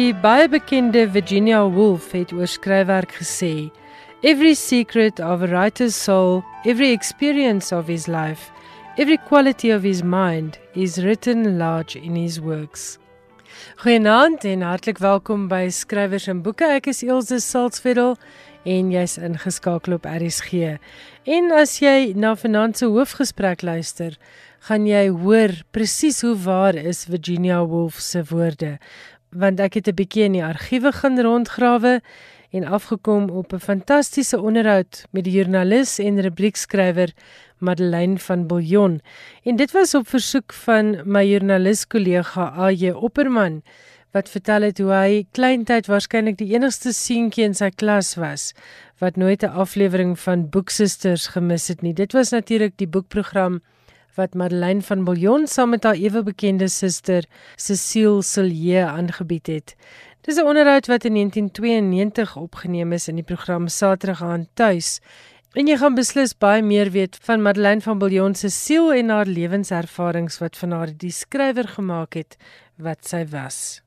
Die baie bekende Virginia Woolf het oor skryfwerk gesê: Every secret of a writer's soul, every experience of his life, every quality of his mind is written large in his works. Goeienaand en hartlik welkom by Skrywers en Boeke. Ek is Elsje Salzveld en jy's ingeskakel op RSG. En as jy na vanaand se hoofgesprek luister, gaan jy hoor presies hoe waar is Virginia Woolf se woorde want ek het 'n bietjie in die argiewe gaan rondgrawe en afgekom op 'n fantastiese onderhoud met die joernalis en rubriekskrywer Madeleine van Billjon. En dit was op versoek van my joernalis kollega AJ Opperman wat vertel het hoe hy kleintyd waarskynlik die enigste seentjie in sy klas was wat nooit 'n aflewering van Boeksusters gemis het nie. Dit was natuurlik die boekprogram wat Madeleine van Billjon saam met haar ewe bekende suster Cecile Silje aangebied het. Dis 'n onderhoud wat in 1992 opgeneem is in die program Saterdag aan tuis. En jy gaan beslis baie meer weet van Madeleine van Billjon se siel en haar lewenservarings wat van haar die skrywer gemaak het wat sy was.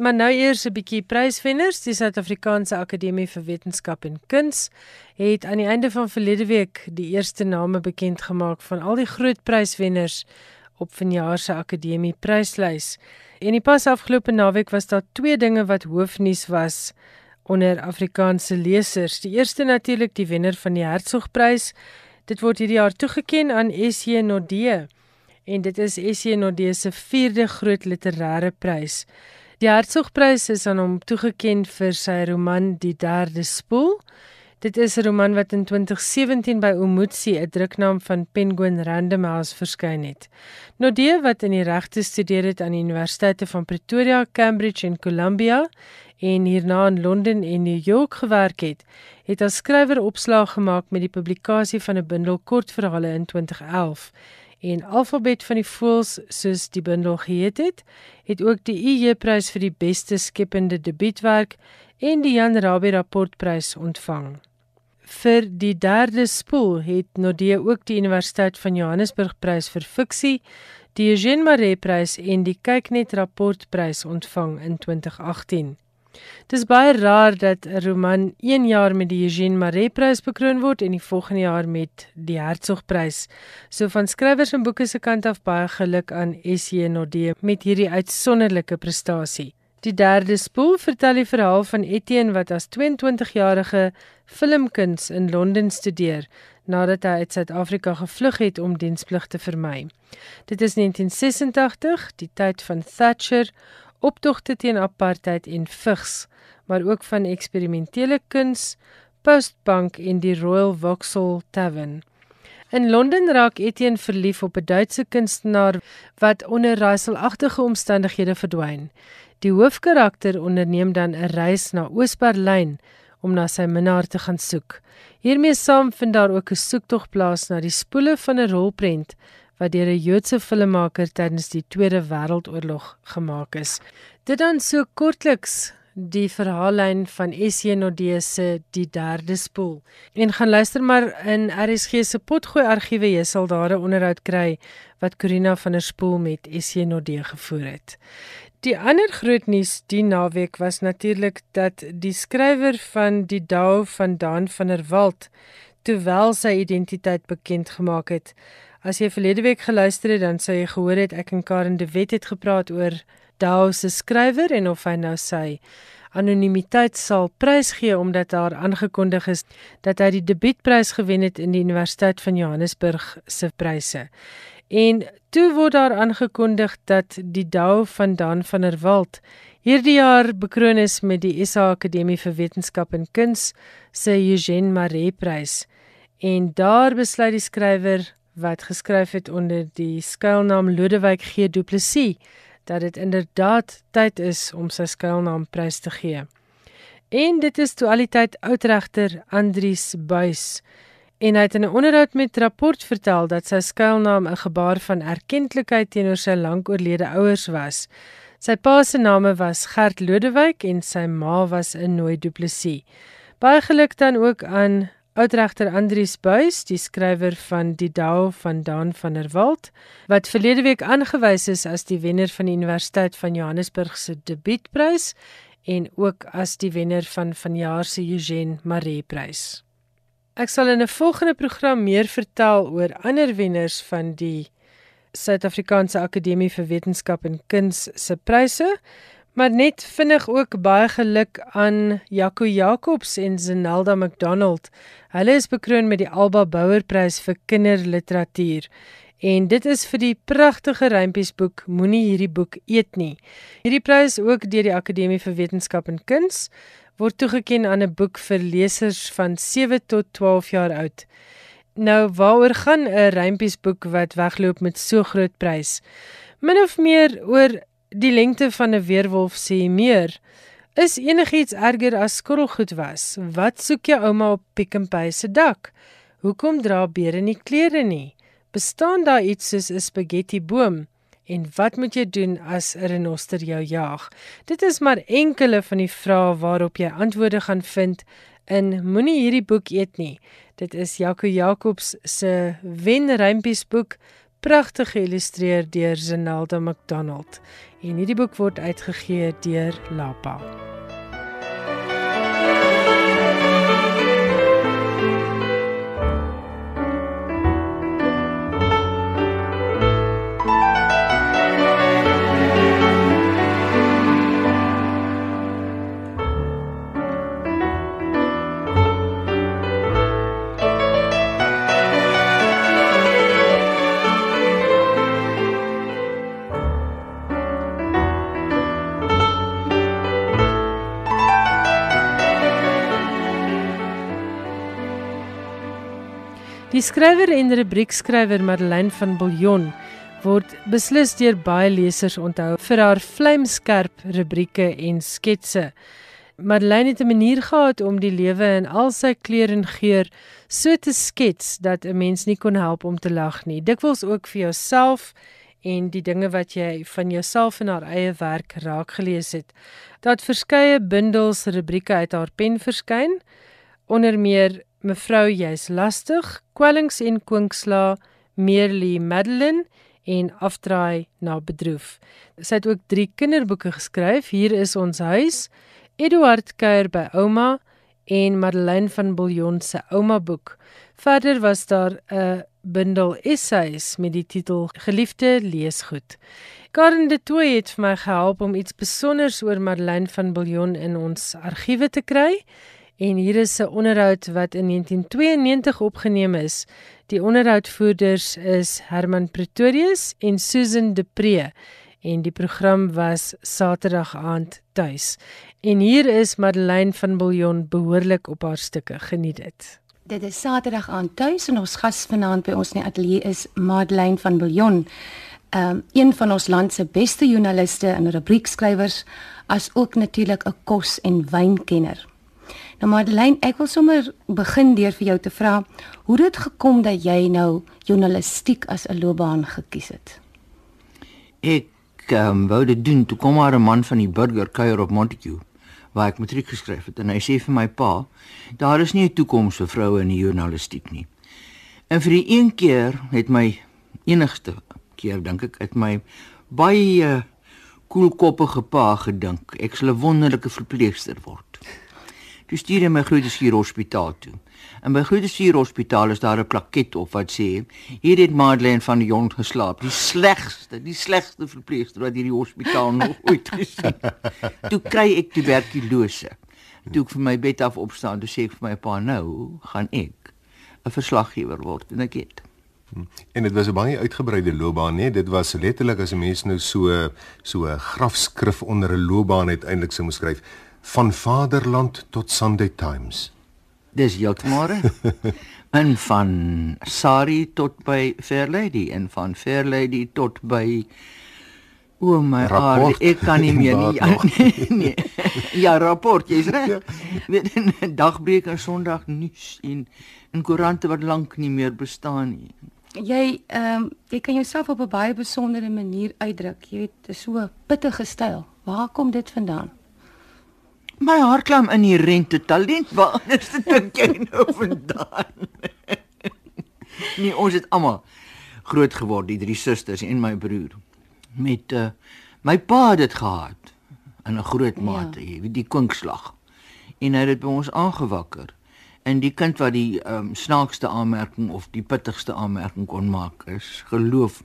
Maar nou eers 'n bietjie pryswenners. Die Suid-Afrikaanse Akademie vir Wetenskap en Kuns het aan die einde van verlede week die eerste name bekend gemaak van al die groot pryswenners op vanjaar se Akademie pryslys. En die pas afgelope naweek was daar twee dinge wat hoofnuus was onder Afrikaanse lesers. Die eerste natuurlik die wenner van die Hertzogprys. Dit word hierdie jaar toegekend aan SJ Nodee en dit is SJ Nodee se vierde groot literêre prys. Die Hertzogprys is aan hom toegekend vir sy roman Die Derde Spoel. Dit is 'n roman wat in 2017 by Umutsi, 'n druknaam van Penguin Random House verskyn het. Nodee wat in die regte studeer het aan die Universiteite van Pretoria, Cambridge en Columbia en hierna in Londen en New York gewerk het, het as skrywer opslag gemaak met die publikasie van 'n bundel kortverhale in 2011 en Alfabet van die Voëls soos die bundel geheet het, het ook die IJ-prys vir die beste skepende debuutwerk en die Jan Rabie rapportprys ontvang. Vir die derde spoel het Nodee ook die Universiteit van Johannesburg prys vir fiksie, die Eugene Maree prys en die Kyknet rapportprys ontvang in 2018. Dis baie raar dat 'n roman 1 jaar met die Eugene Maree Prys bekroon word en die volgende jaar met die Hertzogprys. So van skrywers en boeke se kant af baie geluk aan SJ Nodee met hierdie uitsonderlike prestasie. Die derde spoel vertel die verhaal van Etienne wat as 22-jarige filmkuns in Londen studeer nadat hy uit Suid-Afrika gevlug het om diensplig te vermy. Dit is 1986, die tyd van Thatcher optogte teen apartheid en vigs, maar ook van eksperimentele kuns, postbank en die Royal Vauxhall Tavern. In Londen raak Etienne verlief op 'n Duitse kunstenaar wat onder raaiselagtige omstandighede verdwyn. Die hoofkarakter onderneem dan 'n reis na Oos-Berlyn om na sy minnaar te gaan soek. Hiermee saam vind daar ook 'n soektog plaas na die spoele van 'n rolprent wat deur 'n Joodse filmmaker tydens die Tweede Wêreldoorlog gemaak is. Dit dan so kortliks die verhaallyn van SJ Nodee se Die Derde Spoel. En gaan luister maar in RSG se potgooi argiewe, jy sal daar 'n onderhoud kry wat Corina van der Spoel met SJ Nodee gevoer het. Die ander groot nuus die naweek was natuurlik dat die skrywer van Die Dao van Daan van der Walt terwyl sy identiteit bekend gemaak het, As jy verlede week geluister het, dan sou jy gehoor het ek en Karen de Wet het gepraat oor Dao se skrywer en of hy nou sy anonimiteit sal prysgee omdat daar aangekondig is dat hy die debuutprys gewen het in die Universiteit van Johannesburg se pryse. En toe word daar aangekondig dat die Dao van Dan van der Walt hierdie jaar bekroon is met die SA Akademie vir Wetenskap en Kuns se Eugene Maree prys. En daar besluit die skrywer wat geskryf het onder die skuilnaam Lodewyk G Du Plessis dat dit inderdaad tyd is om sy skuilnaam prys te gee. En dit is toe al die tyd oudregter Andries Buys en hy het in 'n onderhoud met rapport vertel dat sy skuilnaam 'n gebaar van erkenklikheid teenoor sy lank oorlede ouers was. Sy pa se name was Gert Lodewyk en sy ma was Nooi Du Plessis. Baie geluk dan ook aan oudregter Andrius Buys, die skrywer van Die Dao van Daan van der Walt, wat verlede week aangewys is as die wenner van die Universiteit van Johannesburg se debuutprys en ook as die wenner van vanjaar se Eugene Maree prys. Ek sal in 'n volgende program meer vertel oor ander wenners van die Suid-Afrikaanse Akademie vir Wetenskap en Kuns se pryse. Maar net vinnig ook baie geluk aan Jaco Jacobs en Zenelda McDonald. Hulle is bekroon met die Alba Bouwerprys vir kinderliteratuur. En dit is vir die pragtige rympiesboek Moenie hierdie boek eet nie. Hierdie prys ook deur die Akademie vir Wetenskap en Kuns word toegekend aan 'n boek vir lesers van 7 tot 12 jaar oud. Nou waaroor gaan 'n rympiesboek wat wegloop met so groot prys? Min of meer oor Die lengte van 'n weerwolf sê meer. Is enigiets erger as skottelgoed was? Wat soek jou ouma op Pick n Pay se dak? Hoekom dra beere nie klere nie? Bestaan daar iets soos 'n spaghetti boom? En wat moet jy doen as 'n renoster jou jag? Dit is maar enkele van die vrae waarop jy antwoorde gaan vind in Moenie hierdie boek eet nie. Dit is Jaco Jacobs se Wenrympies boek pragtig geïllustreer deur Zenalda McDonald en hierdie boek word uitgegee deur Lapa. Die skrywer en rubriekskrywer Madeleine van Billjon word beslis deur baie lesers onthou vir haar vlamskerp rubrieke en sketse. Madeleine het 'n manier gehad om die lewe in al sy kleur en geur so te skets dat 'n mens nie kon help om te lag nie. Dikwels ook vir jouself en die dinge wat jy van jouself en haar eie werk raak gelees het. Het verskeie bundels rubrieke uit haar pen verskyn onder meer Mevrou jy's lastig, kwellings en kwinksla, Merely Madeline en afdraai na bedroef. Sy het ook 3 kinderboeke geskryf. Hier is ons huis, Eduard kuier by ouma en Madeleine van Billjon se ouma boek. Verder was daar 'n bundel essays met die titel Geliefde leesgoed. Karen de Tooy het vir my gehelp om iets spesiaals oor Madeleine van Billjon in ons argiewe te kry. En hier is 'n onderhoud wat in 1992 opgeneem is. Die onderhoudvoerders is Herman Pretorius en Susan Depree en die program was Saterdag aand tuis. En hier is Madeleine van Billjon behoorlik op haar stukke. Geniet dit. Dit is Saterdag aand tuis en ons gas vanaand by ons in die ateljee is Madeleine van Billjon. Um een van ons land se beste joernaliste en rubriekskrywers as ook natuurlik 'n kos- en wynkenner. Nou Madeleine, ek wil sommer begin deur vir jou te vra hoe dit gekom dat jy nou journalistiek as 'n loopbaan gekies het. Ek um, wou dit doen toe kom maar 'n man van die burger kuier op Montague waar ek matriek geskryf het en hy sê vir my pa, daar is nie 'n toekoms vir vroue in die journalistiek nie. En vir die een keer het my enigste keer dink ek het my baie koelkoppige pa gedink ek sal 'n wonderlike verpleegster word. Toe stuur hy my Grootesvuur Hospitaal toe. En by Grootesvuur Hospitaal is daar 'n plaket op wat sê: "Hier het Madeleine van die Jong geslaap, die slegste, die slegste verpleegster wat hierdie hospitaal nog ooit gesien het." Toe kry ek tuberkulose. Toe ek vir my bed af opstaan, toe sê ek vir my pa: "Nou gaan ek 'n verslaggewer word." En ek het hm. En dit was 'n baie uitgebreide loopbaan, nee, dit was letterlik as 'n mens nou so so 'n grafskrif onder 'n loopbaan uiteindelik sou skryf van Vaderland tot Sunday Times. Dis heeltemal en van Sari tot by Fairlady en van Fairlady tot by O oh my aard, ek kan nie meer nie. Ja, nee, nee. ja rapport, jy's reg. Weet ja. dagbreek en Sondag nuus en en koerante wat lank nie meer bestaan nie. Jy ehm um, jy kan jouself op 'n baie besondere manier uitdruk. Jy weet, 'n so pittige styl. Waar kom dit vandaan? My hartklam in die rente talent. Waar anders dink jy nou vandaan? nee, ons het almal groot geword, die drie susters en my broer. Met uh my pa het dit gehad in 'n groot mate, jy weet die kwinkslag. En hy het dit by ons aangewakker. En die kind wat die ehm um, snaakste aanmerking of die pittigste aanmerking kon maak is geloof.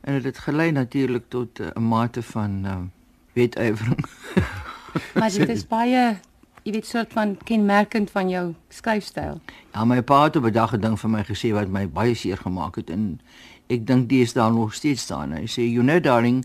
En dit het gelei natuurlik tot eh, 'n uh, mate van ehm uh, wetywering. maar dit is baie jy weet soort van kenmerkend van jou skryfstyl. Ja, my pa het op 'n dag gedink vir my gesê wat my baie seer gemaak het en ek dink dit is daar nog steeds staan. Hy sê you know darling,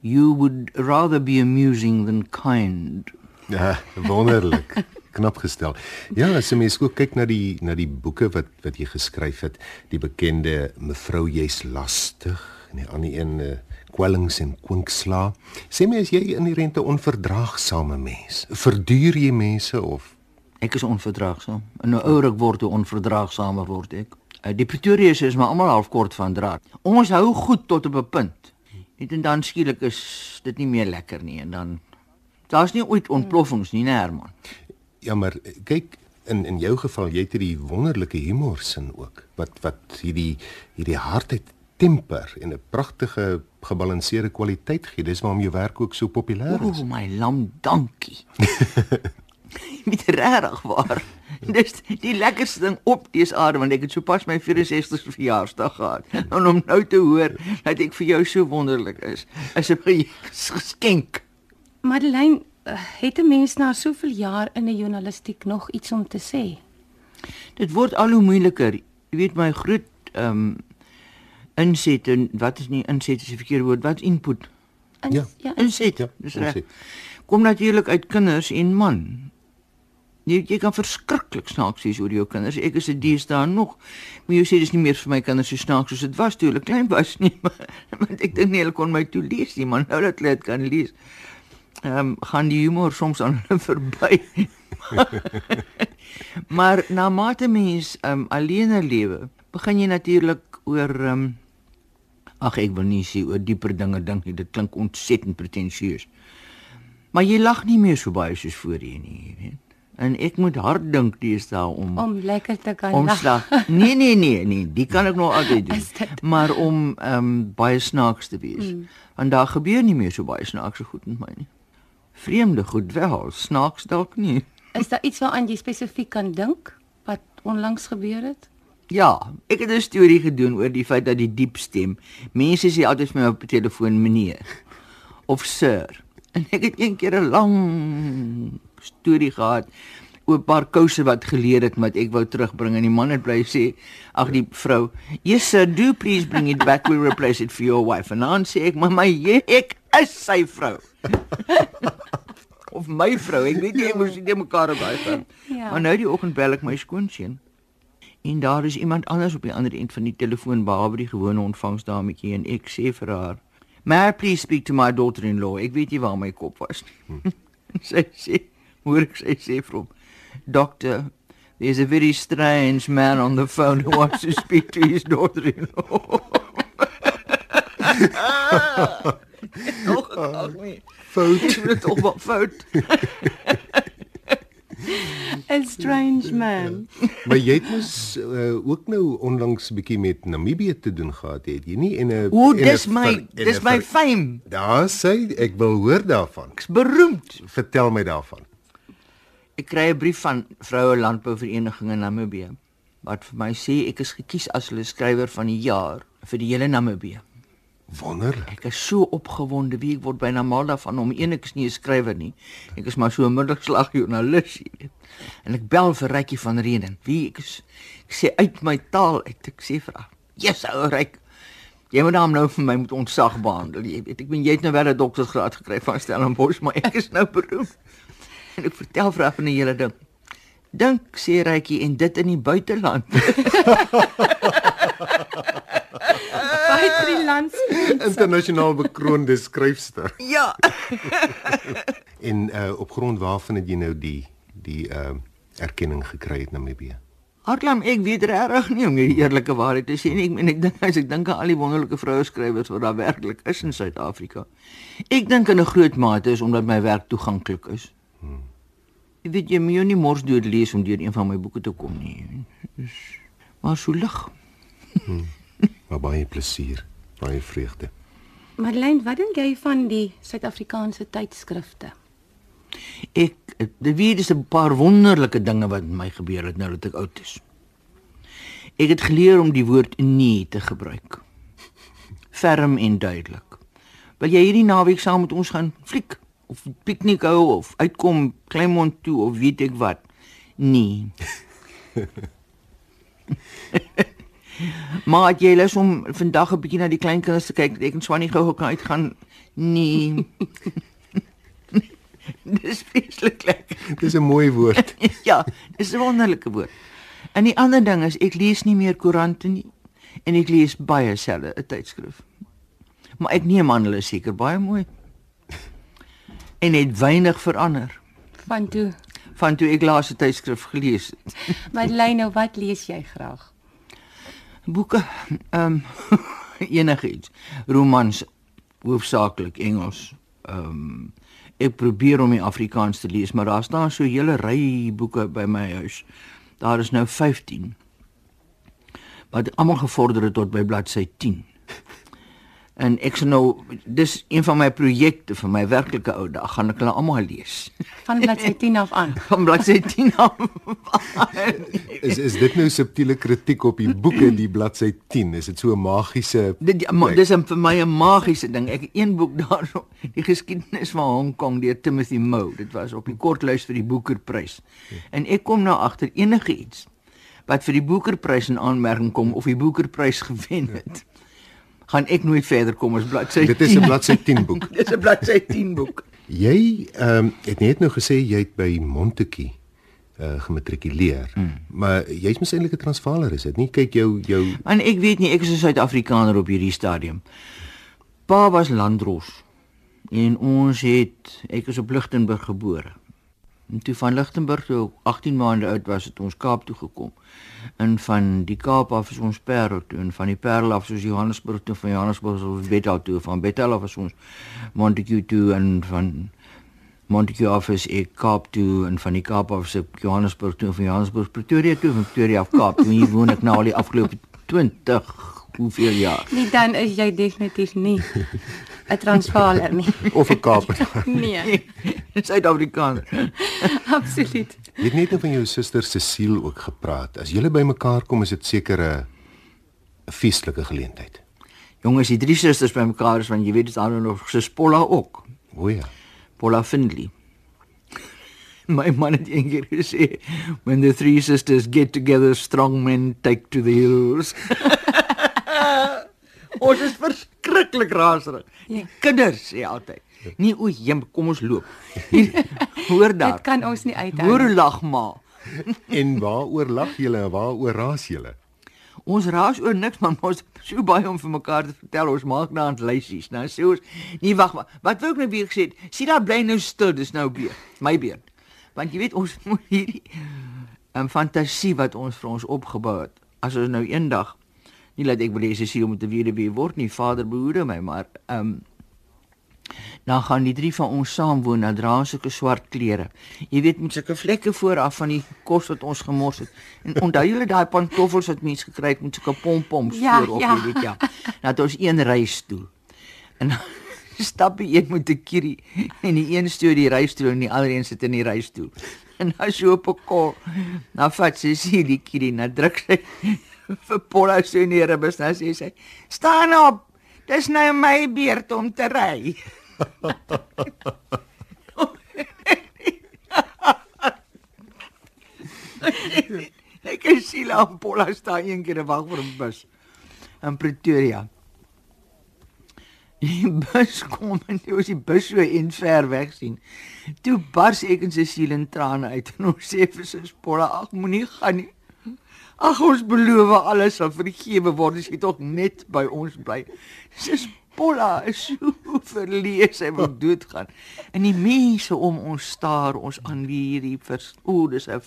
you would rather be amusing than kind. Ja, wonderlik. knap gestel. Ja, as jy mens ook kyk na die na die boeke wat wat jy geskryf het, die bekende Mevrou jy's lastig en die ander een uh, kwellings en kwinksla. Sê my as jy in die rente onverdraagsame mens, verduur jy mense of ek is onverdraagsaam. En nou ouer ek word, hoe onverdraagsamer word ek. Uh, die Pretorius is maar almal half kort van draad. Ons hou goed tot op 'n punt. Net en dan skielik is dit nie meer lekker nie en dan daar's nie ooit ontploffings nie, Herman. Ja, maar kyk in in jou geval jy het hierdie wonderlike humor sin ook wat wat hierdie hierdie hardheid temper en 'n pragtige gebalanseerde kwaliteit gee. Dis waarom jou werk ook so populêr is. O, my lam, dankie. Met regtig waar. Dis die lekkerste ding op dese aarde want ek het sopas my 64ste verjaarsdag gehad. En om nou te hoor dat ek vir jou so wonderlik is, is 'n geskenk. Madeleine, eh, het 'n mens na soveel jaar in die journalistiek nog iets om te sê? Dit word al hoe moeiliker. Jy weet my groot ehm um, inset en wat is nie inset is die verkeerde woord wat input? In, Ja. ja. Inset Ja, dis reg. kom natuurlik uit kinders en man. Jy jy kan verskriklik snaaks wees oor jou kinders. Ek is 'n deesdae nog maar jy sê dis nie meer vir my kinders so snaaks soos dit was toe hulle klein was nie maar, want ek dink nie hulle kon my toe lees nie maar nou dat hulle dit kan lees ehm um, gaan die humor soms aan hulle verby. Maar na mate mens um, alleen lewe begin jy natuurlik oor um, ag ek wil nie sê oor dieper dinge dink nie dit klink ontsettend pretensieus maar jy lag nie meer so baie soos voorheen nie jy weet. En ek moet hard dink deesdae om om lekker te kan omslag nee nee nee nee die kan ek nog altyd doen. Dit- maar om ehm um, baie snaaks te wees. Mm. want daar gebeur nie meer so baie snaakse goed met my nie. Vreemde goed wel snaaks dalk nie. Is daar iets waaraan jy spesifiek kan dink wat onlangs gebeur het? Ja, ek het 'n storie gedoen oor die feit dat die diep stem. Mense sê altyd vir my op die telefoon meneer of sir. En ek het een keer 'n lang storie gehad oor 'n paar kouse wat geleer het wat ek wou terugbring en die man het bly sê, ag die vrou, "Yes sir, do please bring it back. We'll replace it for your wife." En dan sê ek, "Maar my jy, ek is sy vrou." of my vrou, ek weet nie ek moes dit mekaar op daai gaan. Ja. Maar nou die oggend bel ek my skoonseun en daar is iemand anders op die ander end van die telefoon behalwe die gewone ontvangsdametjie en ek sê vir haar May I please speak to my daughter-in-law? Ek weet nie waar my kop was nie. sy sê, hoor ek sy sê vir hom, Doctor, there's a very strange man on the phone who wants to speak to his daughter-in-law. Nog ag nee. Fout. Dit is tog wat fout. 'n Strange man. Maar jy het mos uh, ook nou onlangs 'n bietjie met Namibië te doen gehad, het jy nie? En 'n O, dis my dis my fame. Daar sê ek wil hoor daarvan. Ek's beroemd. Vertel my daarvan. Ek kry 'n brief van Vroue Landbouvereniging in Namibië wat vir my sê ek is gekies as hulle skrywer van die jaar vir die hele Namibië. Wonderlik. Ek is so opgewonde, wie ek word byna mal daarvan om is nie 'n skrywer nie. Ek is maar so 'n middagslag joernalis, jy weet. En ek bel vir Rykie van Reden. Wie ek is ek sê uit my taal uit. Ek sê vir haar, "Jesus, ou Ryk, jy moet hom nou vir my moet ontsag behandel, jy weet. Ek weet jy het nou wel 'n doktorsgraad gekry van Stellenbosch, maar ek is nou beroemd." En ek vertel vir haar van die hele ding. Dink sê Rykie en dit in die buiteland. Baie drie lands. Internasionaal bekroonde skryfster. ja. En uh, op grond waarvan het jy nou die die uh erkenning gekry het Namibië? Hartlam, ek weet regtig nie om die eerlike waarheid te sê nie. Ek en ek dink as ek dink aan al die wonderlike vroue skrywers wat daar werklik is in Suid-Afrika. Ek dink in 'n groot mate is omdat my werk toeganklik is. Jy weet jy moet jou nie mors dood lees om deur een van my boeke te kom nie. Dis maar so lig. Maar baie plesier, baie vreugde. Madeleine, wat dink jy van die Suid-Afrikaanse tydskrifte? Ek dit weet is 'n paar wonderlike dinge wat met my gebeur het nou dat ek oud is. Ek het geleer om die woord nee te gebruik. Ferm en duidelik. Wil jy hierdie naweek saam met ons gaan fliek of piknik hou of uitkom Kleinmond toe of weet ek wat? Nee. maar het jy lus om vandag 'n bietjie na die kleinkinders te kyk? Ek en Swannie gou kan uitgaan. Nee. Dis vreeslik lekker. Dis 'n mooi woord. ja, dis 'n wonderlike woord. En die ander ding is ek lees nie meer koerante nie en ek lees baie selde 'n tydskrif. Maar ek neem aan hulle is seker baie mooi. En het weinig verander Van toe. van toe ek laas 'n tydskrif gelees het. Madeleine, nou wat lees jy graag? Boeke, ehm um, enigiets. Romans hoofsaaklik Engels. Ehm um, ek probeer om die Afrikaans te lees, maar daar staan so 'n hele ry boeke by my huis. Daar is nou 15. Wat almal gevorder het tot by bladsy 10. En ek sê nou dis een van my projekte vir my werklike ou dag gaan ek hulle almal lees. Van bladsy 10 af aan. Van bladsy 10 af. Is is dit nou subtiele kritiek op die boeke die bladsy 10? Is dit so 'n magiese Dit ja, maar dis 'n vir my 'n magiese ding. Ek het een boek daarso, die geskiedenis van Hong Kong deur Timothy Mo. Dit was op die kortlys vir die Booker-prys. En ek kom nou agter enige iets wat vir die Booker-prys in aanmerking kom of die Booker-prys gewen het. Gaan ek nooit verder kom as bladsy 10. Dit is 'n bladsy 10 boek. Dis 'n bladsy 10 boek. Jy ehm um, het net nou gesê jy het by Montetjie uh gematrikuleer. Hmm. Maar jy's mos eintlik 'n Transvaaler, is dit nie? Kyk jou jou En ek weet nie, ek is 'n Suid-Afrikaner op hierdie stadium. Pa was landros. En ons het ek is op Lichtenburg gebore. En toe van Lichtenburg toe ek 18 maande oud was, het ons Kaap toe gekom. En van die Kaap af is ons Parel toe en van die Parel af soos Johannesburg toe van Johannesburg is ons Bethel toe van Bethel af is ons Montague toe en van Montague af is ek Kaap toe en van die Kaap af is Johannesburg toe en van Johannesburg Pretoria toe en Pretoria af Kaap. toe. Hier woon ek nou al die afgelope 20 hoeveel jaar. Nie dan is jy definitief nie 'n Transvaaler nie. of 'n Kaapenaar. Nee, Suid-Afrikaner. absoluut. Jy het net nou van jou suster Cecile ook gepraat. As julle bymekaar kom, is dit seker 'n 'n feestelike geleentheid. Jongens, die drie susters bymekaar is want jy weet dit aan nog sus Polla ook. O ja. Polla Findley. My man het eendag gesê, when the three sisters get together, strong men take to the hills. Ons is verskriklik raserig. Die kinders sê altyd, "Nee, o, jem, kom ons loop." Hoor Dit daar. kan ons nie uithou. Hoor hoe lag maar. En waaroor lag julle en waaroor raas julle? Ons raas oor niks, maar ons het so baie om vir mekaar te vertel. Ons maak nou aan lysies. Nou sê ons, nee wag, wa- wat wou ek nou weer gesê het? Sien daar bly nou stil, dis nou beurt. My beurt. Want jy weet ons moet hierdie 'n fantasie wat ons vir ons opgebou het. As ons nou eendag nie laat ek wil hê sy moet 'n weduwee word nie, Vader behoede my, maar ehm um, dan gaan die drie van ons saam woon, dan dra ons sulke swart klere. Jy weet met sulke vlekke vooraf van die kos wat ons gemors het. En onthou julle daai pantoffels wat mense gekry het met sulke pompoms Ja, voorop, ja. jy weet ja. Dan het ons een reistool. En dan stap die een met 'n kierie en die een stoot die reistool en die ander een sit in die reistool. En dan so op 'n kol. Nou vat sy sy die kierie, nou druk sy vir Paula so in die ribbes, nou sê sy: "Staan op. Dis nou my beurt om te ry." Ek kan sien aan Paula staan een keer en wag vir 'n bus in Pretoria. Die bus kom en toe is die bus so en ver weg sien. Toe bars ek in sy siel in trane uit en ons sê vir sy Paula, ag moenie gaan nie. Ag ons beloof alles sal vergewe word as jy tog net by ons bly. Sis Paula is so verlees sy wil doodgaan. En die mense om ons staar ons aan hierdie vers o, dis 'n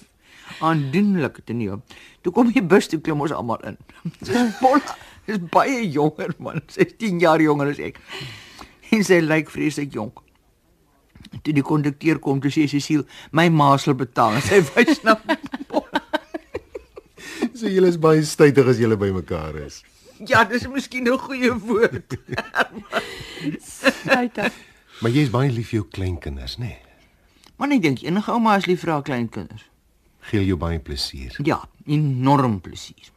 aandoenlike toneel. Toe kom die bus toe klim ons almal in. Sis Paula is baie jonger man, sy is 10 jaar jonger as ek. En sy lyk vreeslik jonk. Toe die kondukteur kom, toe sê Cecile, "My ma sal betaal." En sy wys na So julle is baie stytig as julle bymekaar is. Ja, dis miskien 'n goeie woord. Uiters. Maar jy is baie lief vir jou kleinkinders, nê? Nee? Maar ek dink enige ouma is lief vir haar kleinkinders. Gee jou baie plesier. Ja, enorm plesier.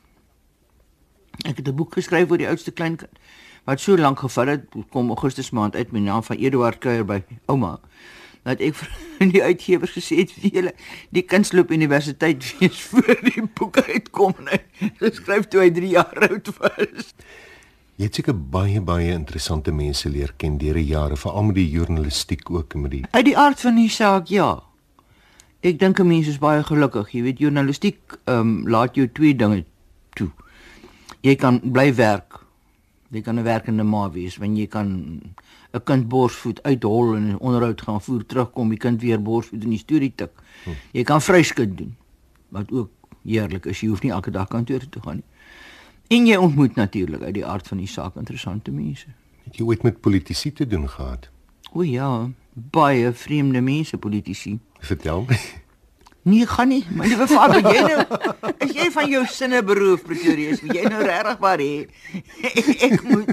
Ek het 'n boek geskryf oor die oudste kleinkind wat so lank gevat het, kom Augustus maand uit met die naam van Eduard Kuier by ouma. Dat ek vir die uitgewers gesê het vir julle die kunstloop universiteit wees voor die boek uitkom en hy geskryf toe hy 3 jaar oud was. Jy het seker baie baie interessante mense leer ken deur die jare, veral met die journalistiek ook en met die Uit die aard van die saak, ja. Ek dink 'n mens is baie gelukkig. Jy weet journalistiek ehm um, laat jou twee dinge toe. Jy kan bly werk. Jy kan 'n werkende ma wees, want jy kan 'n kind borsvoed uithol en onderhoud gaan voer, terugkom, die kind weer borsvoed en die storie tik. Jy kan vryskut doen. Wat ook heerlik is. Jy hoef nie elke dag kantoor toe te gaan nie. En jy ontmoet natuurlik uit die aard van die saak interessante mense. het jy ooit met politici te doen gehad? O ja, baie vreemde mense, politici. Vertel. Nee, gaan nie. My liewe vader, jy nou is jy van jou sinne beroof Pretoria? Is jy nou regtig maar hê ek moet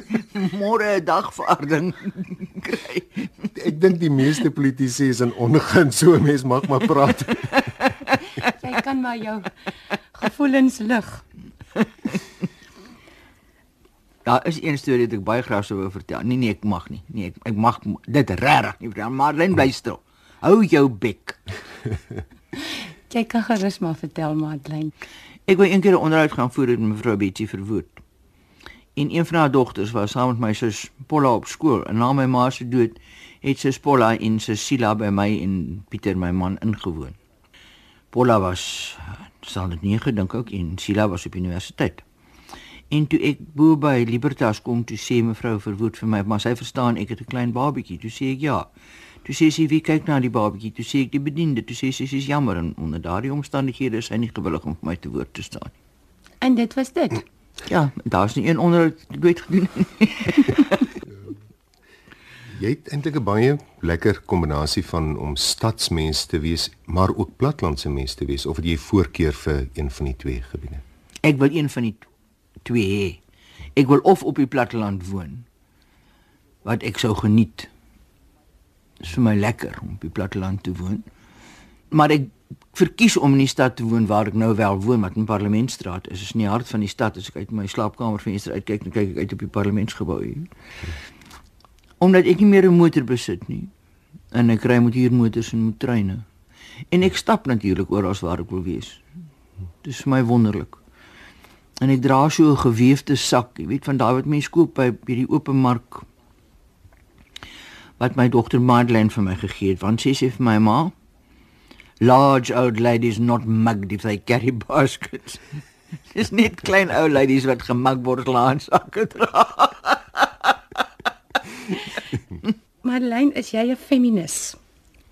môre 'n dagvaarding kry? Ek dink die meeste politici is in ongun, so 'n mens mag maar praat. Jy kan maar jou gevoelens lig. Daar is een storie wat ek baie graag sou wou vertel. Nee nee, ek mag nie. Nee, ek, ek mag dit regtig nie vertel. Marlene bly stil. Hou jou bek. Jy kan gerus maar vertel, Madeleine. Ek wou eendag 'n onderhoud gaan voer met mevrou Betty Verwoerd. En een van haar dogters was saam met my sus Polla op skool. En na my ma se dood het sus Polla en Sila by my en Pieter my man ingewoon. Polla was sal dit nie gedink ook en Sila was op universiteit. En toe ek bo by Libertas kom toe sê mevrou Verwoerd vir my, maar sy verstaan ek het 'n klein babatjie. Toe sê ek ja. Toe sê sy wie kyk na die babatjie? Toe sê ek die bediende. Toe sê sy sy is jammer en onder daardie omstandighede is sy nie gewillig om vir my te woord te staan nie. En dit was dit. Ja, daar's nie een onderhoud weet gedoen nie. Jy het eintlik 'n baie lekker kombinasie van om stadsmens te wees, maar ook platlandse mens te wees of het jy voorkeur vir een van die twee gebiede? Ek wil een van die twee hê. Ek wil of op die platteland woon wat ek sou geniet. Is vir my lekker om op die platteland te woon. Maar ek verkies om in die stad te woon waar ek nou wel woon, wat in Parlementstraat is. Dit is nie hart van die stad as ek uit my slaapkamervenster uitkyk, dan kyk ek uit op die parlementsgebou hier. Omdat ek nie meer 'n motor besit nie. En ek ry met hier motors en met treine. En ek stap natuurlik oral waar ek wil wees. Dit is vir my wonderlik. En ek dra so 'n gewefte sak, jy weet van daai wat mense koop by by die openmark wat my dogter Madeleine vir my gegee het, want sy sê vir my ma, large old ladies not mugged if they carry baskets. Dis net klein ou ladies wat gemak word laat sakke dra. Madeleine, is jy 'n feminis?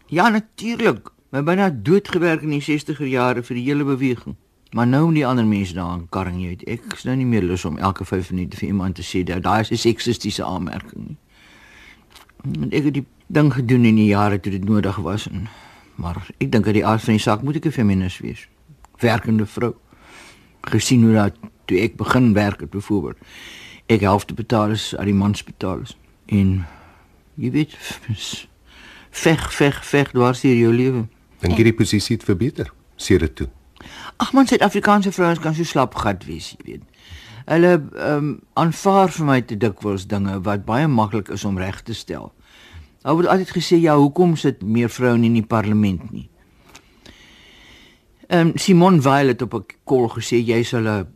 Ja, natuurlik. My byna doodgewerk in die 60er jare vir die hele beweging. Maar nou om die ander mense daar in karring jy weet, ek is nou nie meer lus om elke 5 minute vir iemand te sê dat daai is 'n seksistiese aanmerking nie. En ek het die ding gedoen in die jare toe dit nodig was en maar ek dink uit die aard van die saak moet ek 'n feminis wees. Werkende vrou. Gesien hoe dat toe ek begin werk het byvoorbeeld. Ek helfte betaal is aan die mans betaal is. En jy weet veg veg veg dwars deur jou lewe. Dink jy die posisie het verbeter? Sê dit toe. Ag man, Suid-Afrikaanse vrouens kan so slapgat wees, jy weet. Hulle ehm um, aanvaar vir my te dikwels dinge wat baie maklik is om reg te stel. Daar word altyd gesê ja, hoekom sit meer vroue in die parlement nie? Ehm um, Simon Weil het op 'n kol gesê jy sal 'n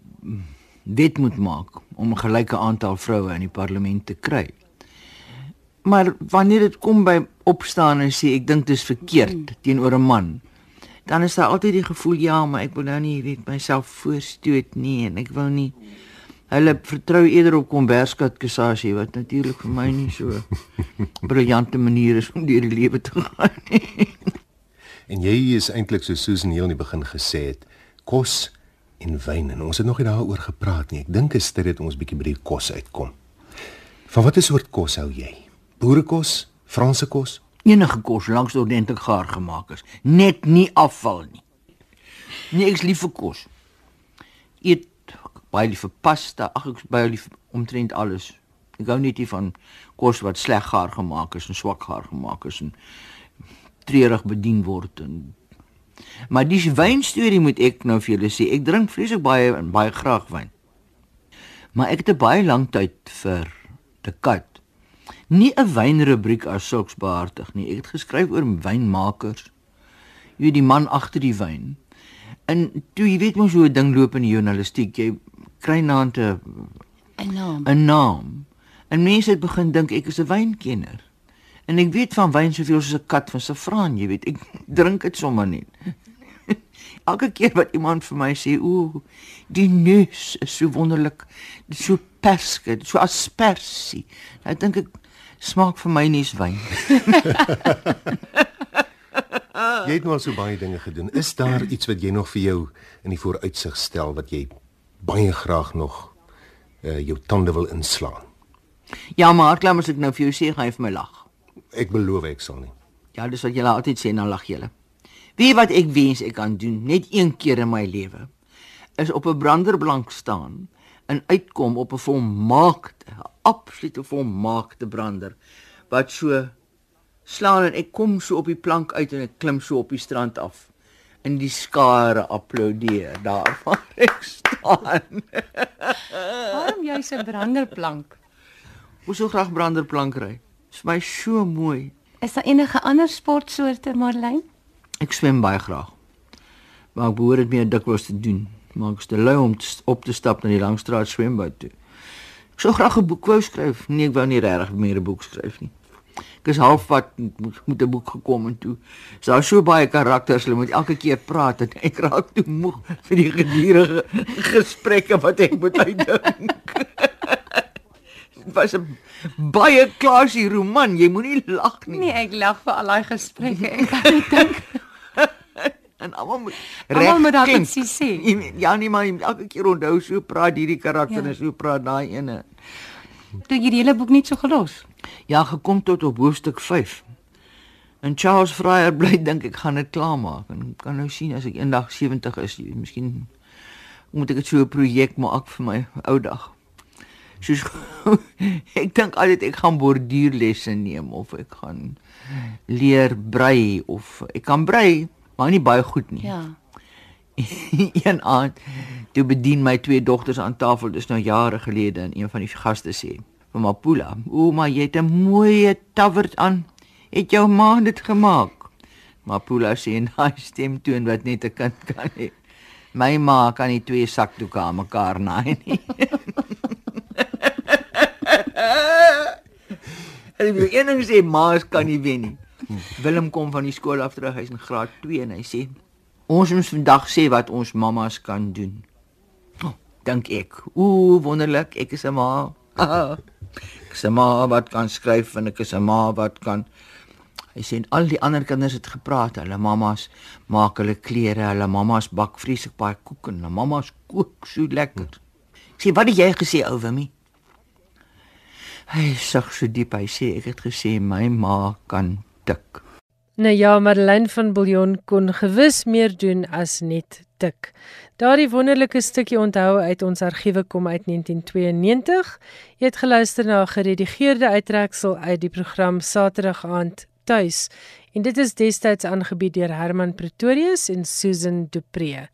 wet moet maak om 'n gelyke aantal vroue in die parlement te kry. Maar wanneer dit kom by opstaan en sê ek dink dit is verkeerd teenoor 'n man, dan is daar altyd die gevoel ja, maar ek wil nou nie weet myself voorstoot nie en ek wil nie hulle vertrou eerder op komberskat Kasashi wat natuurlik vir my nie so briljante manier is om deur die lewe te gaan nie. En jy is eintlik so Susan heel in die begin gesê het, kos en wyn en ons het nog nie daaroor gepraat nie. Ek dink dit is tyd dat ons bietjie by die kos uitkom. Van watter soort kos hou jy? Boerekos, Franse kos? enige kos langs ordentlik gaar gemaak is, net nie afval nie. Nee, ek's lief vir kos. Eet baie lief vir pasta, ag ek's baie lief omtrent alles. Ek gou nie van kos wat sleg gaar gemaak is en swak gaar gemaak is en treurig bedien word en Maar dis wyn storie moet ek nou vir julle sê. Ek drink vreeslik baie en baie graag wyn. Maar ek het 'n baie lang tyd vir te kat nie 'n wynrubriek as sulks behartig nie. Ek het geskryf oor wynmakers. Jy weet die man agter die wyn. En toe jy weet mos hoe 'n ding loop in die journalistiek, jy kry naant 'n 'n naam. 'n naam. En mense het begin dink ek is 'n wynkenner. En ek weet van wyn soveel soos 'n kat van saffraan, jy weet. Ek drink dit sommer net. Elke keer wat iemand vir my sê, "Ooh, die neus is so wonderlik, dit so perske, so aspersie." Nou dink ek smaak vir my nie wyn. Jy het nou al so baie dinge gedoen. Is daar iets wat jy nog vir jou in die vooruitsig stel wat jy baie graag nog uh jou tande wil inslaan? Ja, maar klaar as ek nou vir jou sê, gaan jy vir my lag. Ek beloof ek sal nie. Ja, dis wat julle altyd sê dan lag julle. Wie wat ek wens ek kan doen net een keer in my lewe is op 'n branderblank staan en uitkom op 'n volmaakte, absolute volmaakte brander wat so slaan en ek kom so op die plank uit en ek klim so op die strand af en die skare apploudeer daar waar ek staan. Waarom jy se branderplank? Hoe so graag branderplank ry. Dit is my so mooi. Is daar enige ander sportsoorte, Marlene? Ek swem baie graag. Maar ek behoort dit meer dikwels te doen. Maar ek is te lui om te, op te stap na die Langstraat swembad toe. Ek sou graag 'n boek wou skryf. Nee, ek wou nie regtig meer 'n boek skryf nie. Ek is halfpad met 'n boek gekom en toe. Is daar so baie karakters, hulle moet elke keer praat en ek raak toe moeg vir die gedurende gesprekke wat ek moet uitdink. Dit was 'n baie klasie roman. Jy moenie lag nie. Nee, ek lag vir al daai gesprekke. Ek kan nie dink en almal moet almal moet daar klink. iets sê. Ja nee maar elke keer onthou so praat hierdie karakter Ja. en so praat daai ene. Toe jy die hele boek net so gelos. Ja, gekom tot op hoofstuk 5. En Charles Fryer bly dink ek gaan dit klaarmaak en kan nou sien as ek eendag 70 is, miskien moet ek dit so 'n projek maak vir my ou dag. Soos ek dink altyd ek gaan borduurlesse neem of ek gaan leer brei of ek kan brei, maar nie baie goed nie. Ja. een aand toe bedien my twee dogters aan tafel dis nou jare gelede en een van die gaste sê vir Mapula ouma jy het 'n mooi tavert aan. Het jou ma dit gemaak? Mapula sê in daai stemtoon wat net 'n kind kan hê. My ma kan nie twee sakdoeke aan mekaar naai nie. En ek wil een ding sê ma's kan nie wen nie. Willem kom van die skool af terug hy's in graad 2 en hy sê Ons moet vandag sê wat ons mammas kan doen. Oh, dink ek. Ooh, wonderlik, ek is 'n ma. ek is 'n ma wat kan skryf en ek is 'n ma wat kan Hy sê en al die ander kinders het gepraat. Hulle mammas maak hulle klere, hulle mammas bak vreeslik baie koek en hulle mammas kook so lekker. Ek sê, "Wat het jy gesê, ou Wimmy?" Hy sug so diep. Hy sê, "Ek het gesê my ma kan tik." Nou ja, Madeleine van Billjon kon gewis meer doen as net tik. Daardie wonderlike stukkie onthou uit ons argiewe kom uit 1992. Jy het geluister na 'n geredigeerde uittreksel uit die program Saterdag aand tuis en dit is destyds aangebied deur Herman Pretorius en Susan Dupree.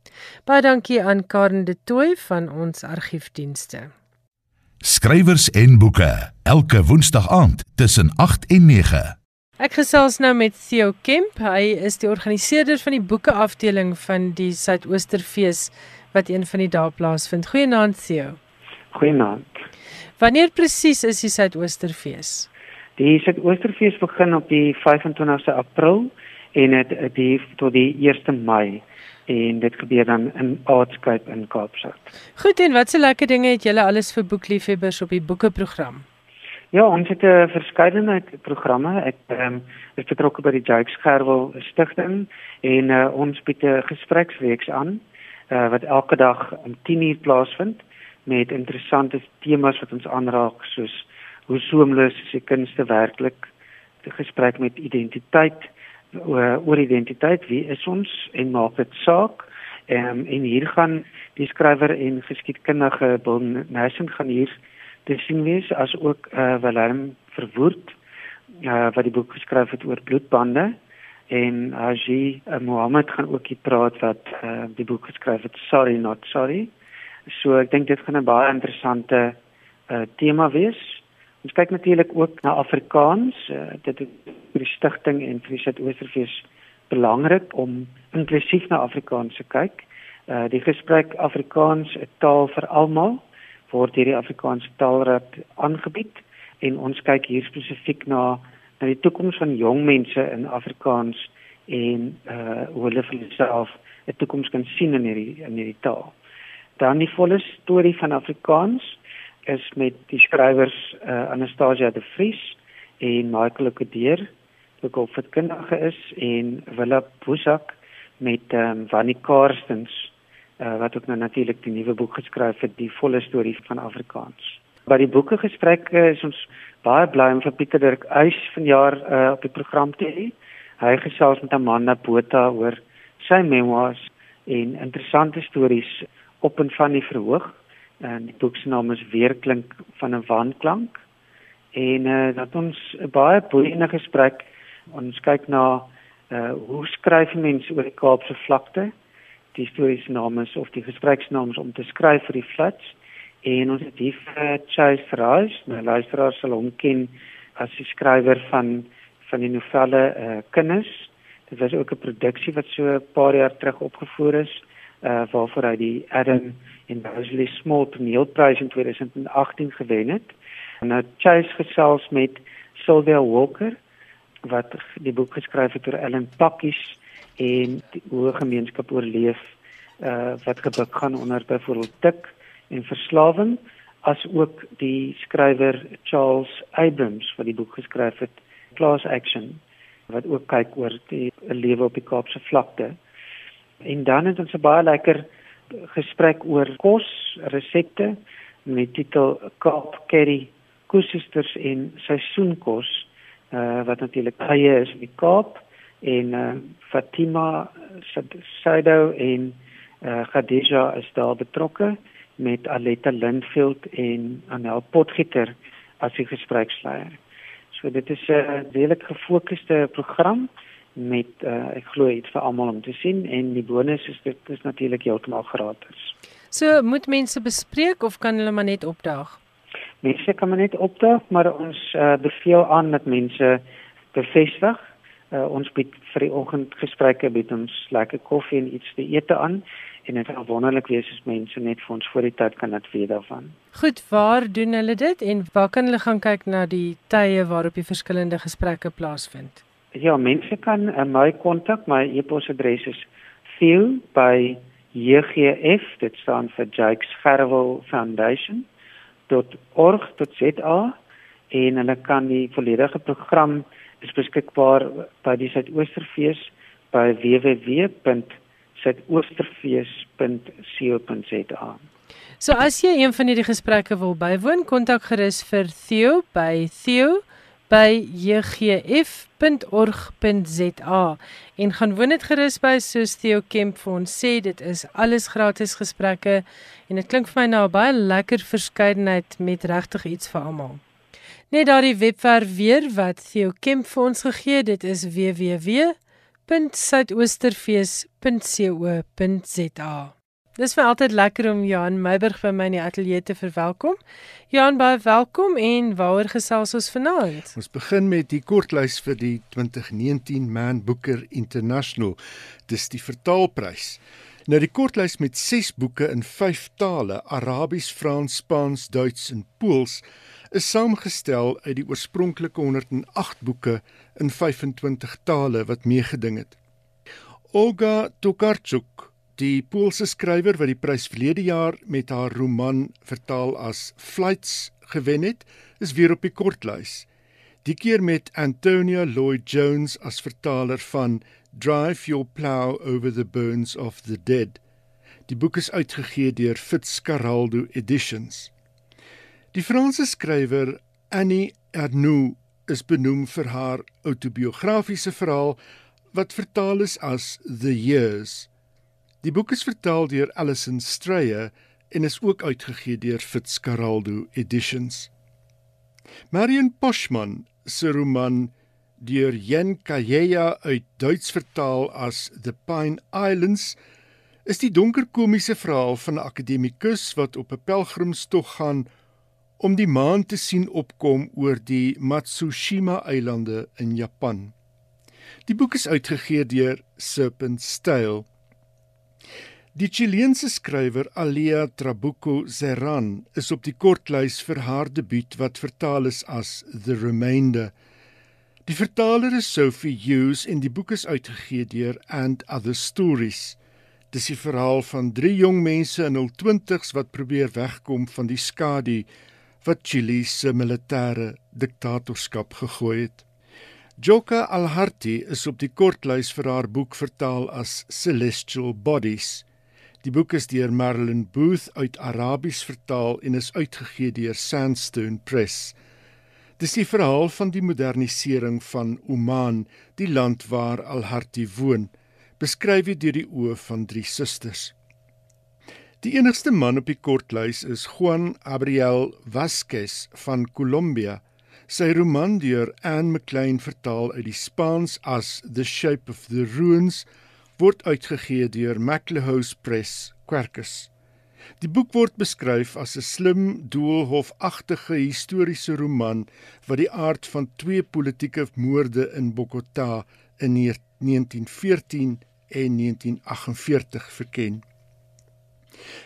Baie dankie aan Karen de Tooy van ons argiefdienste. Skrywers en boeke elke woensdag aand tussen 8 en 9. Ek gesels nou met Theo Kemp. Hy is die organiseerder van die boeke afdeling van die Suidoosterfees wat een van die dae plaasvind. Goeienaand Theo. Goeienaand. Wanneer presies is die Suidoosterfees? Die Suidoosterfees begin op die 25ste April en dit die tot die 1ste Mei en dit gebeur dan in Aardskype in Kaapstad. Goed en watse lekker dinge het julle alles vir boekliefhebbers op die boekeprogram? Ja, ons het 'n verskeidenheid programme. Ek ehm um, is betrokke by die Jakes Gerwel Stichting en uh, ons bied 'n gespreksreeks aan uh, wat elke dag om 10:00 plaasvind met interessante temas wat ons aanraak soos hoe soemloos is die kunste werklik 'n gesprek met identiteit oor, identiteit, wie is ons en maak dit saak? Ehm um, en hier gaan die skrywer en geskiedkundige Bill Nassen gaan hier te sien wees as ook eh uh, Willem Verwoerd uh, wat die boek geskryf het oor bloedbande en Haji uh, Mohammed gaan ook hier praat wat uh, die boek geskryf het Sorry Not Sorry. So ek dink dit gaan 'n baie interessante uh, tema wees. Ons kyk natuurlik ook na Afrikaans. Uh, dit is vir die stigting en vir die Suid-Oosterfees belangrik om inklusief na Afrikaans te kyk. Uh die gesprek Afrikaans 'n taal vir almal word deur die Afrikaanse Taalraad aangebied en ons kyk hier spesifiek na na die toekoms van jong mense in Afrikaans en uh hoe hulle vir hulself 'n toekoms kan sien in hierdie in hierdie taal. Dan die volle storie van Afrikaans is met die skrywers uh, Anastasia de Vries en Michael Okudeer wat ook verkundige is en Willa Bosak met um, Wannie Karstens uh, wat ook nou natuurlik die nuwe boek geskryf het die volle storie van Afrikaans. By die boeke gesprekke is ons baie bly om vir Pieter Dirk Eis vanjaar uh, op die program te hê. Hy gesels met Amanda Botha oor sy memoirs en interessante stories op en van die verhoog en die boek se naam is Weerklink van 'n waanklank en uh, dat ons 'n baie boeiende gesprek ons kyk na uh, hoe skryf mense oor die Kaapse vlakte die stories naam is of die gespreksnaam is om te skryf vir die flats en ons het hier vir Chase Raj nou luisteraar sal hom ken as die skrywer van van die novelle eh uh, kinders. Dit was ook 'n produksie wat so 'n paar jaar terug opgevoer is eh uh, waarvoor hy die Adam en Mosley Small Toneelprys in 2018 gewen het. Nou Chase gesels met Sylvia Walker wat die boek geskryf het oor Ellen Pakkies en hoe gemeenskap oorleef uh wat gebuk gaan onder byvoorbeeld tik en verslawing as ook die skrywer Charles Abrams wat die boek geskryf het Class Action wat ook kyk oor die lewe op die Kaapse vlakte. En dan het ons 'n baie lekker gesprek oor kos, resepte met titel Kaap Curry Koesisters en seisoenkos uh, wat natuurlik eie is in die Kaap en uh, Fatima Saido en uh, Khadija is daar betrokke met Aletta Lindfield en Anel Potgieter as die gespreksleier. So dit is 'n uh, redelik gefokusde program met uh, ek glo iets vir almal om te sien en die bonus is dit is natuurlik heeltemal gratis. So moet mense bespreek of kan hulle maar net opdaag? Mense kan maar net opdaag, maar ons uh, beveel aan dat mense bevestig. Uh, ons bied vir die oggendgesprekke bied ons lekker koffie en iets te eet aan en dit sal wonderlik wees as mense net vir ons voor die tyd kan advies daarvan. Goed, waar doen hulle dit en waar kan hulle gaan kyk na die tye waarop die verskillende gesprekke plaasvind? Ja, mense kan uh, my kontak. My e-posadres is theo by jgf, dit staan vir Jakes Gerwel Foundation. .org.za en hulle kan die volledige program is beskikbaar by die Suidoosterfees by www.suidoosterfees.co.za. So as jy een van hierdie gesprekke wil bywoon, kontak gerus vir Theo by theo by jgf.org.za en gaan woon dit gerus by soos Theo Kemp vir ons sê dit is alles gratis gesprekke en dit klink vir my nou baie lekker verskeidenheid met regtig iets vir almal. Net daardie webwerf weer wat Theo Kemp vir ons gegee dit is www.suidoosterfees.co.za Dis vir altyd lekker om Johan Meiburg by my in die ateljee te verwelkom. Johan, baie welkom en waaroor gesels ons vanaand? Ons begin met die kortlys vir die 2019 Man Booker International. Dis die vertaalprys. Nou die kortlys met 6 boeke in 5 tale, Arabies, Frans, Spaans, Duits en Pools, is saamgestel uit die oorspronklike 108 boeke in 25 tale wat meegeding het. Olga Tokarczuk Die Poolse skrywer wat die prys verlede jaar met haar roman vertaal as Flights gewen het, is weer op die kortlys. Die keer met Antonia Lloyd Jones as vertaler van Drive Your Plow Over the Bones of the Dead. Die boek is uitgegee deur Fitzcarraldo Editions. Die Franse skrywer Annie Ernaux is benoem vir haar autobiografiese verhaal wat vertaal is as The Years. Die boek is vertaal deur Alison Strayer en is ook uitgegee deur Fitzcarraldo Editions. Marion Poschmann se roman deur Jen Kayeya uit Duits vertaal as The Pine Islands is die donker komiese verhaal van 'n akademikus wat op 'n pelgrimstog gaan om die maan te sien opkom oor die Matsushima-eilande in Japan. Die boek is uitgegee deur Serpent Style. Die Chileense skrywer Alia Trabuco Serran is op die kortlys vir haar debuut wat vertaal is as The Remainder. Die vertaler is Sophie Hughes en die boek is uitgegee deur And Other Stories. Dis die verhaal van drie jong mense in hul 20's wat probeer wegkom van die skadu wat Chili se militêre diktatorskap gegooi het. Joka Alharti is op die kortlys vir haar boek vertaal as Celestial Bodies. Die boek is deur Marilyn Booth uit Arabies vertaal en is uitgegee deur Sandstone Press. Dis die verhaal van die modernisering van Oman, die land waar Al-Harti woon, beskryf deur die oë van drie susters. Die enigste man op die kortlys is Juan Abriel Vasquez van Colombia. Sy roman deur Anne McLean vertaal uit die Spaans as The Shape of the Ruins word uitgegee deur Maclehose Press, Quercus. Die boek word beskryf as 'n slim, doelhofagtige historiese roman wat die aard van twee politieke moorde in Bogota in 1914 en 1948 verken.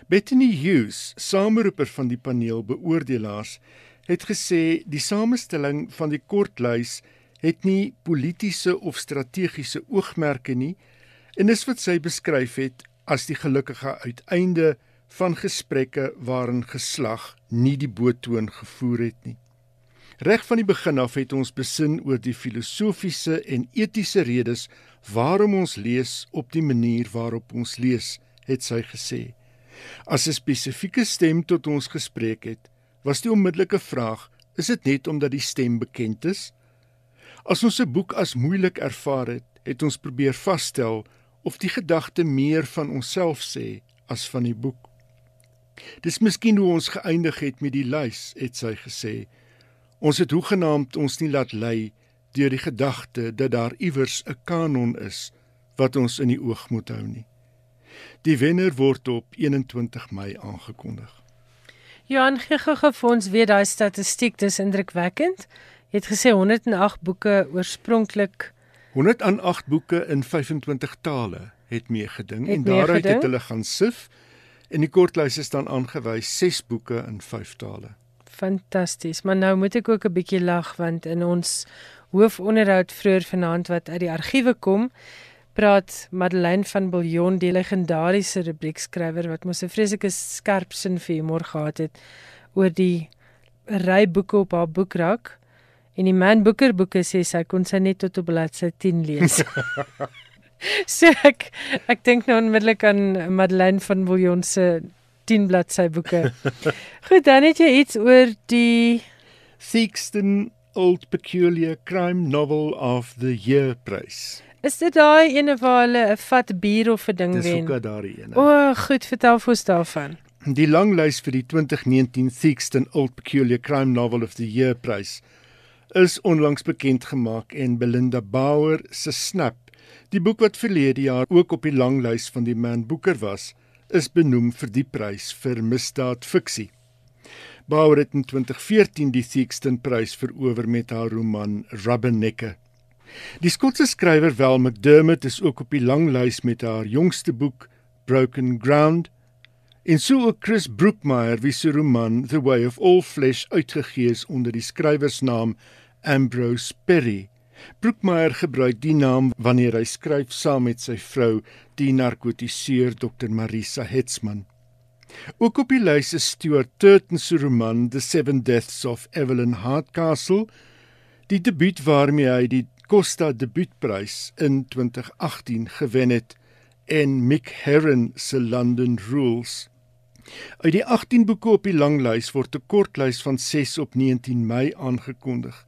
Bethany Hughes, sameroeper van die paneel beoordelaars, het gesê die samestelling van die kortlys het nie politieke of strategiese oogmerke nie en is wat sy beskryf het as die gelukkige uiteinde van gesprekke waarin geslag nie die boetoon gevoer het nie. Reg van die begin af het ons besin oor die filosofiese en etiese redes waarom ons lees op die manier waarop ons lees, het sy gesê. As 'n spesifieke stem tot ons gespreek het, was die onmiddellike vraag: is dit net omdat die stem bekend is? As ons 'n boek as moeilik ervaar het, het ons probeer vasstel of die gedagte meer van onsself sê as van die boek. Dis miskien hoe ons geëindig het met die lys, het sy gesê. Ons het hoegenaamd ons nie laat lei deur die gedagte dat daar iewers 'n kanon is wat ons in die oog moet hou nie. Die wenner word op 21 Mei aangekondig. Johan gee gou vir ons weer daai statistiek, dis indrukwekkend. Jy het gesê 108 boeke oorspronklik 108 boeke in 25 tale het meegeding en daaruit het hulle gaan sif En die kortlys is dan aangewys 6 boeke in 5 tale. Fantasties. Maar nou moet ek ook 'n bietjie lag want in ons hoofonderhoud vroeër vanaand wat uit die argiewe kom, praat Madeleine van Billjon, die legendariese rubriekskrywer wat mos 'n vreeslike skerp sin vir humor gehad het oor die ry boeke op haar boekrak. En die Man Booker boeke sê sy kon sy net tot op bladsy 10 lees. so ek ek dink nou onmiddellik aan Madeleine van Viljoen se 10 bladsy boeke. Goed, dan het jy iets oor die Theakston Old Peculiar Crime Novel of the Year prys. Is dit daai ene waar hulle 'n vat bier of 'n ding wen? Dis ook daai ene. O, oh, goed, vertel ons daarvan. Die langlys vir die 2019 Theakston Old Peculiar Crime Novel of the Year prys is onlangs bekend gemaak en Belinda Bauer se Snap Die boek wat verlede jaar ook op die langlys van die Man Booker was, is benoem vir die prys vir misdaad fiksie. Bauer het in 2014 die Theakston prys verower met haar roman Rubbernecker. Die Skotse skrywer Val McDermott is ook op die langlys met haar jongste boek Broken Ground. En so ook Chris Brookmeyer wie se roman The Way of All Flesh uitgegee is onder die skrywersnaam Ambrose Perry. Broekmeyer gebruik die naam wanneer hy skryf saam met sy vrou, die narkotiseer Dr Marisa Hetsman. Ook op die lys is Stuart Turton se roman The Seven Deaths of Evelyn Hardcastle, die debuut waarmee hy die Costa Debuutprys in 2018 gewen het, en Mick Herron se London Rules. Uit die 18 boeke op die langlys word 'n kortlys van 6 op 19 Mei aangekondig.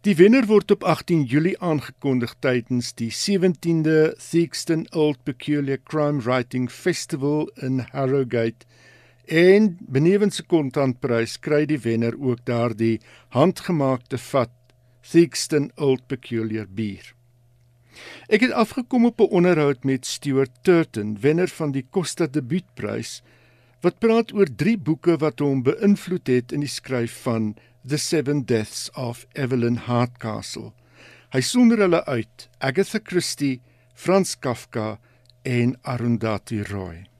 Die wenner word op 18 Julie aangekondig tydens die 17de Theakston Old Peculiar Crime Writing Festival in Harrogate. En benewens 'n kontantprys kry die wenner ook daardie handgemaakte vat Theakston Old Peculiar bier. Ek het afgekom op 'n onderhoud met Stuart Turton, wenner van die Costa Debuutprys, wat praat oor drie boeke wat hom beïnvloed het in die skryf van The Seven Deaths of Evelyn Hardcastle. Hy sonder hulle uit: Agatha Christie, Franz Kafka en Arundhati Roy.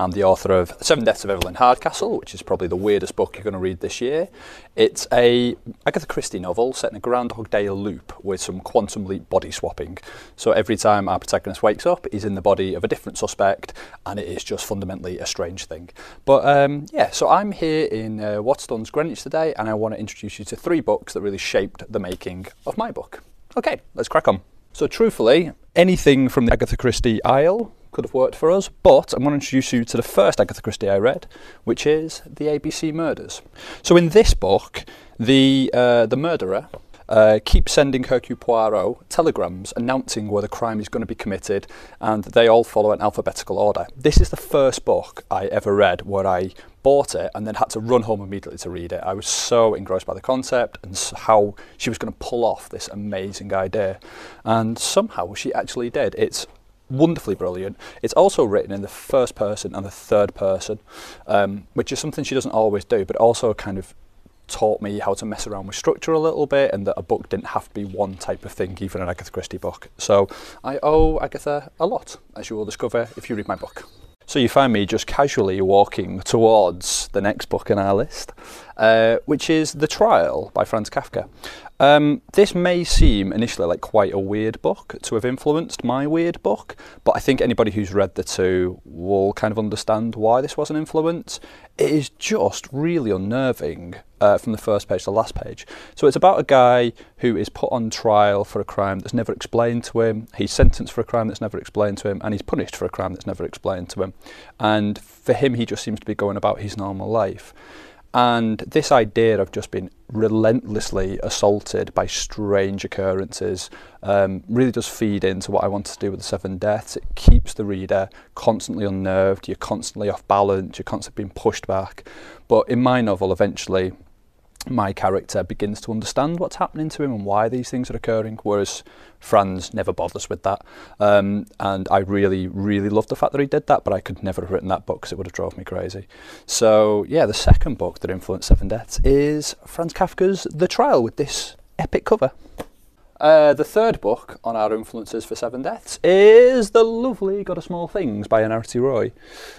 I'm the author of Seven Deaths of Evelyn Hardcastle, which is probably the weirdest book you're going to read this year. It's a Agatha Christie novel set in a Groundhog Day loop with some quantum leap body swapping. So every time our protagonist wakes up, he's in the body of a different suspect, and it is just fundamentally a strange thing. But um, yeah, so I'm here in uh, Waterstones, Greenwich today, and I want to introduce you to three books that really shaped the making of my book. Okay, let's crack on. So, truthfully, anything from the Agatha Christie aisle could have worked for us, but I'm going to introduce you to the first Agatha Christie I read, which is The ABC Murders. So, in this book, the, uh, the murderer uh, keeps sending Hercule Poirot telegrams announcing where the crime is going to be committed, and they all follow an alphabetical order. This is the first book I ever read where I bought it and then had to run home immediately to read it. I was so engrossed by the concept and how she was going to pull off this amazing idea. And somehow she actually did. It's wonderfully brilliant. It's also written in the first person and the third person, um, which is something she doesn't always do, but also kind of taught me how to mess around with structure a little bit and that a book didn't have to be one type of thing, even an Agatha Christie book. So I owe Agatha a lot, as you will discover if you read my book. So you find me just casually walking towards the next book in our list, uh, which is The Trial by Franz Kafka. Um, this may seem initially like quite a weird book to have influenced my weird book, but I think anybody who's read the two will kind of understand why this was an influence. It is just really unnerving uh, from the first page to the last page. So it's about a guy who is put on trial for a crime that's never explained to him. He's sentenced for a crime that's never explained to him, and he's punished for a crime that's never explained to him. And for him, he just seems to be going about his normal life. And this idea of just being relentlessly assaulted by strange occurrences um, really does feed into what I want to do with the seven deaths. It keeps the reader constantly unnerved, you're constantly off balance, you're constantly being pushed back. But in my novel, eventually, my character begins to understand what's happening to him and why these things are occurring, whereas Franz never bothers with that. Um, and I really, really love the fact that he did that, but I could never have written that book because it would have drove me crazy. So, yeah, the second book that influenced Seven Deaths is Franz Kafka's The Trial with this epic cover. Uh, the third book on our influences for Seven Deaths is The Lovely God of Small Things by Anarti Roy.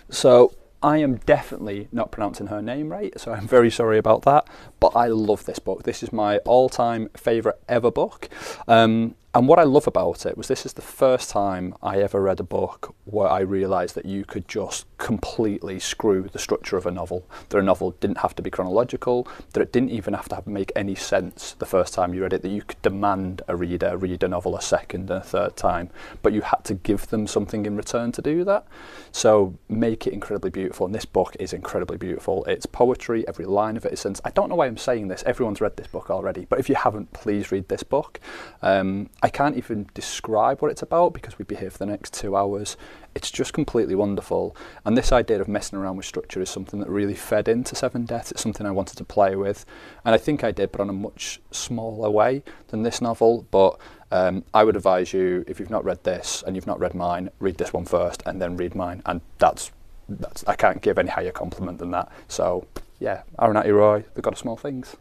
So, I am definitely not pronouncing her name right, so I'm very sorry about that. But I love this book. This is my all time favourite ever book. Um, and what I love about it was this is the first time I ever read a book where I realised that you could just completely screw the structure of a novel. That a novel didn't have to be chronological, that it didn't even have to have, make any sense the first time you read it, that you could demand a reader read a novel a second and a third time, but you had to give them something in return to do that. So make it incredibly beautiful. And this book is incredibly beautiful. It's poetry, every line of it is sense. I don't know why I'm saying this, everyone's read this book already, but if you haven't, please read this book. Um, I can't even describe what it's about because we'd be here for the next two hours. It's just completely wonderful. And this idea of messing around with structure is something that really fed into Seven Deaths. It's something I wanted to play with. And I think I did, but on a much smaller way than this novel. But um, I would advise you, if you've not read this and you've not read mine, read this one first and then read mine. And that's, that's I can't give any higher compliment than that. So, yeah, Arunati Roy, The God of Small Things.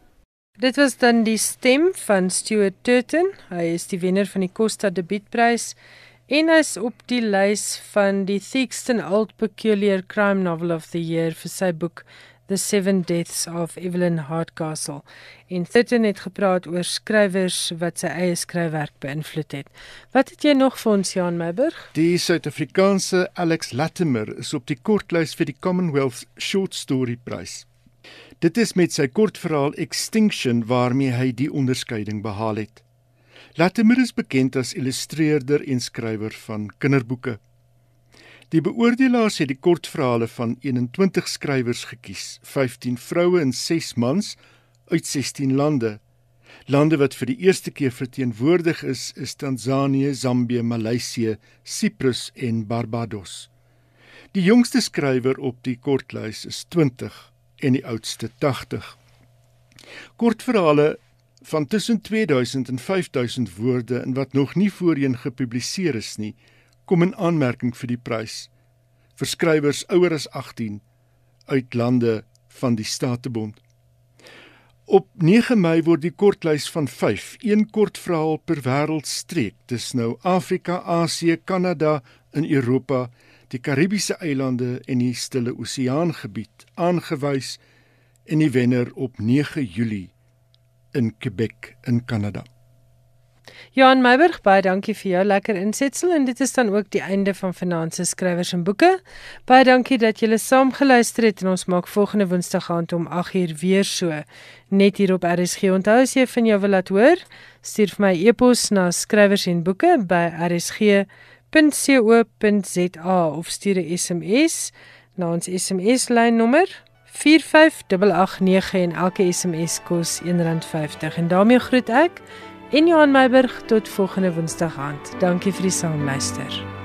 Dit was dan die stem van Stuart Turton. Hy is die wenner van die Costa Debuutprys en is op die lys van die Theakston Old Peculiar Crime Novel of the Year vir sy boek The Seven Deaths of Evelyn Hardcastle. En Turton het gepraat oor skrywers wat sy eie skryfwerk beïnvloed het. Wat het jy nog vir ons Jan Meiburg? Die Suid-Afrikaanse Alex Latimer is op die kortlys vir die Commonwealth Short Story Prys. Dit is met sy kortverhaal Extinction waarmee hy die onderskeiding behaal het. Latimer is bekend as illustreerder en skrywer van kinderboeke. Die beoordelaars het die kortverhale van 21 skrywers gekies, 15 vroue en 6 mans uit 16 lande. Lande wat vir die eerste keer verteenwoordig is, is Tansanië, Zambië, Maleisië, Siprus en Barbados. Die jongste skrywer op die kortlys is 20 en die oudste 80. Kortverhale van tussen 2000 en 5000 woorde en wat nog nie voorheen gepubliseer is nie, kom in aanmerking vir die prys. Vir skrywers ouer as 18 uit lande van die Statebond. Op 9 Mei word die kortlys van 5, een kortverhaal per wêreldstreek, dis nou Afrika, Asië, Kanada in Europa, die Karibiese eilande en die Stille Oseaan gebied aangewys en die wenner op 9 Julie in Quebec in Kanada. Johan Meiburg, baie dankie vir jou lekker insetsel en dit is dan ook die einde van se skrywers en boeke. Baie dankie dat julle saam geluister het en ons maak volgende Woensdag aand om 8uur weer so net hier op RSG. Onthou as jy van jou wil laat hoor, stuur vir my e-pos na skrywers en boeke by rsg.co.za of stuur 'n SMS na ons SMS lyn nommer 45889 en elke SMS kos R1.50 en daarmee groet ek en Johan Meiburg tot volgende Woensdag aand. Dankie vir die saamluister.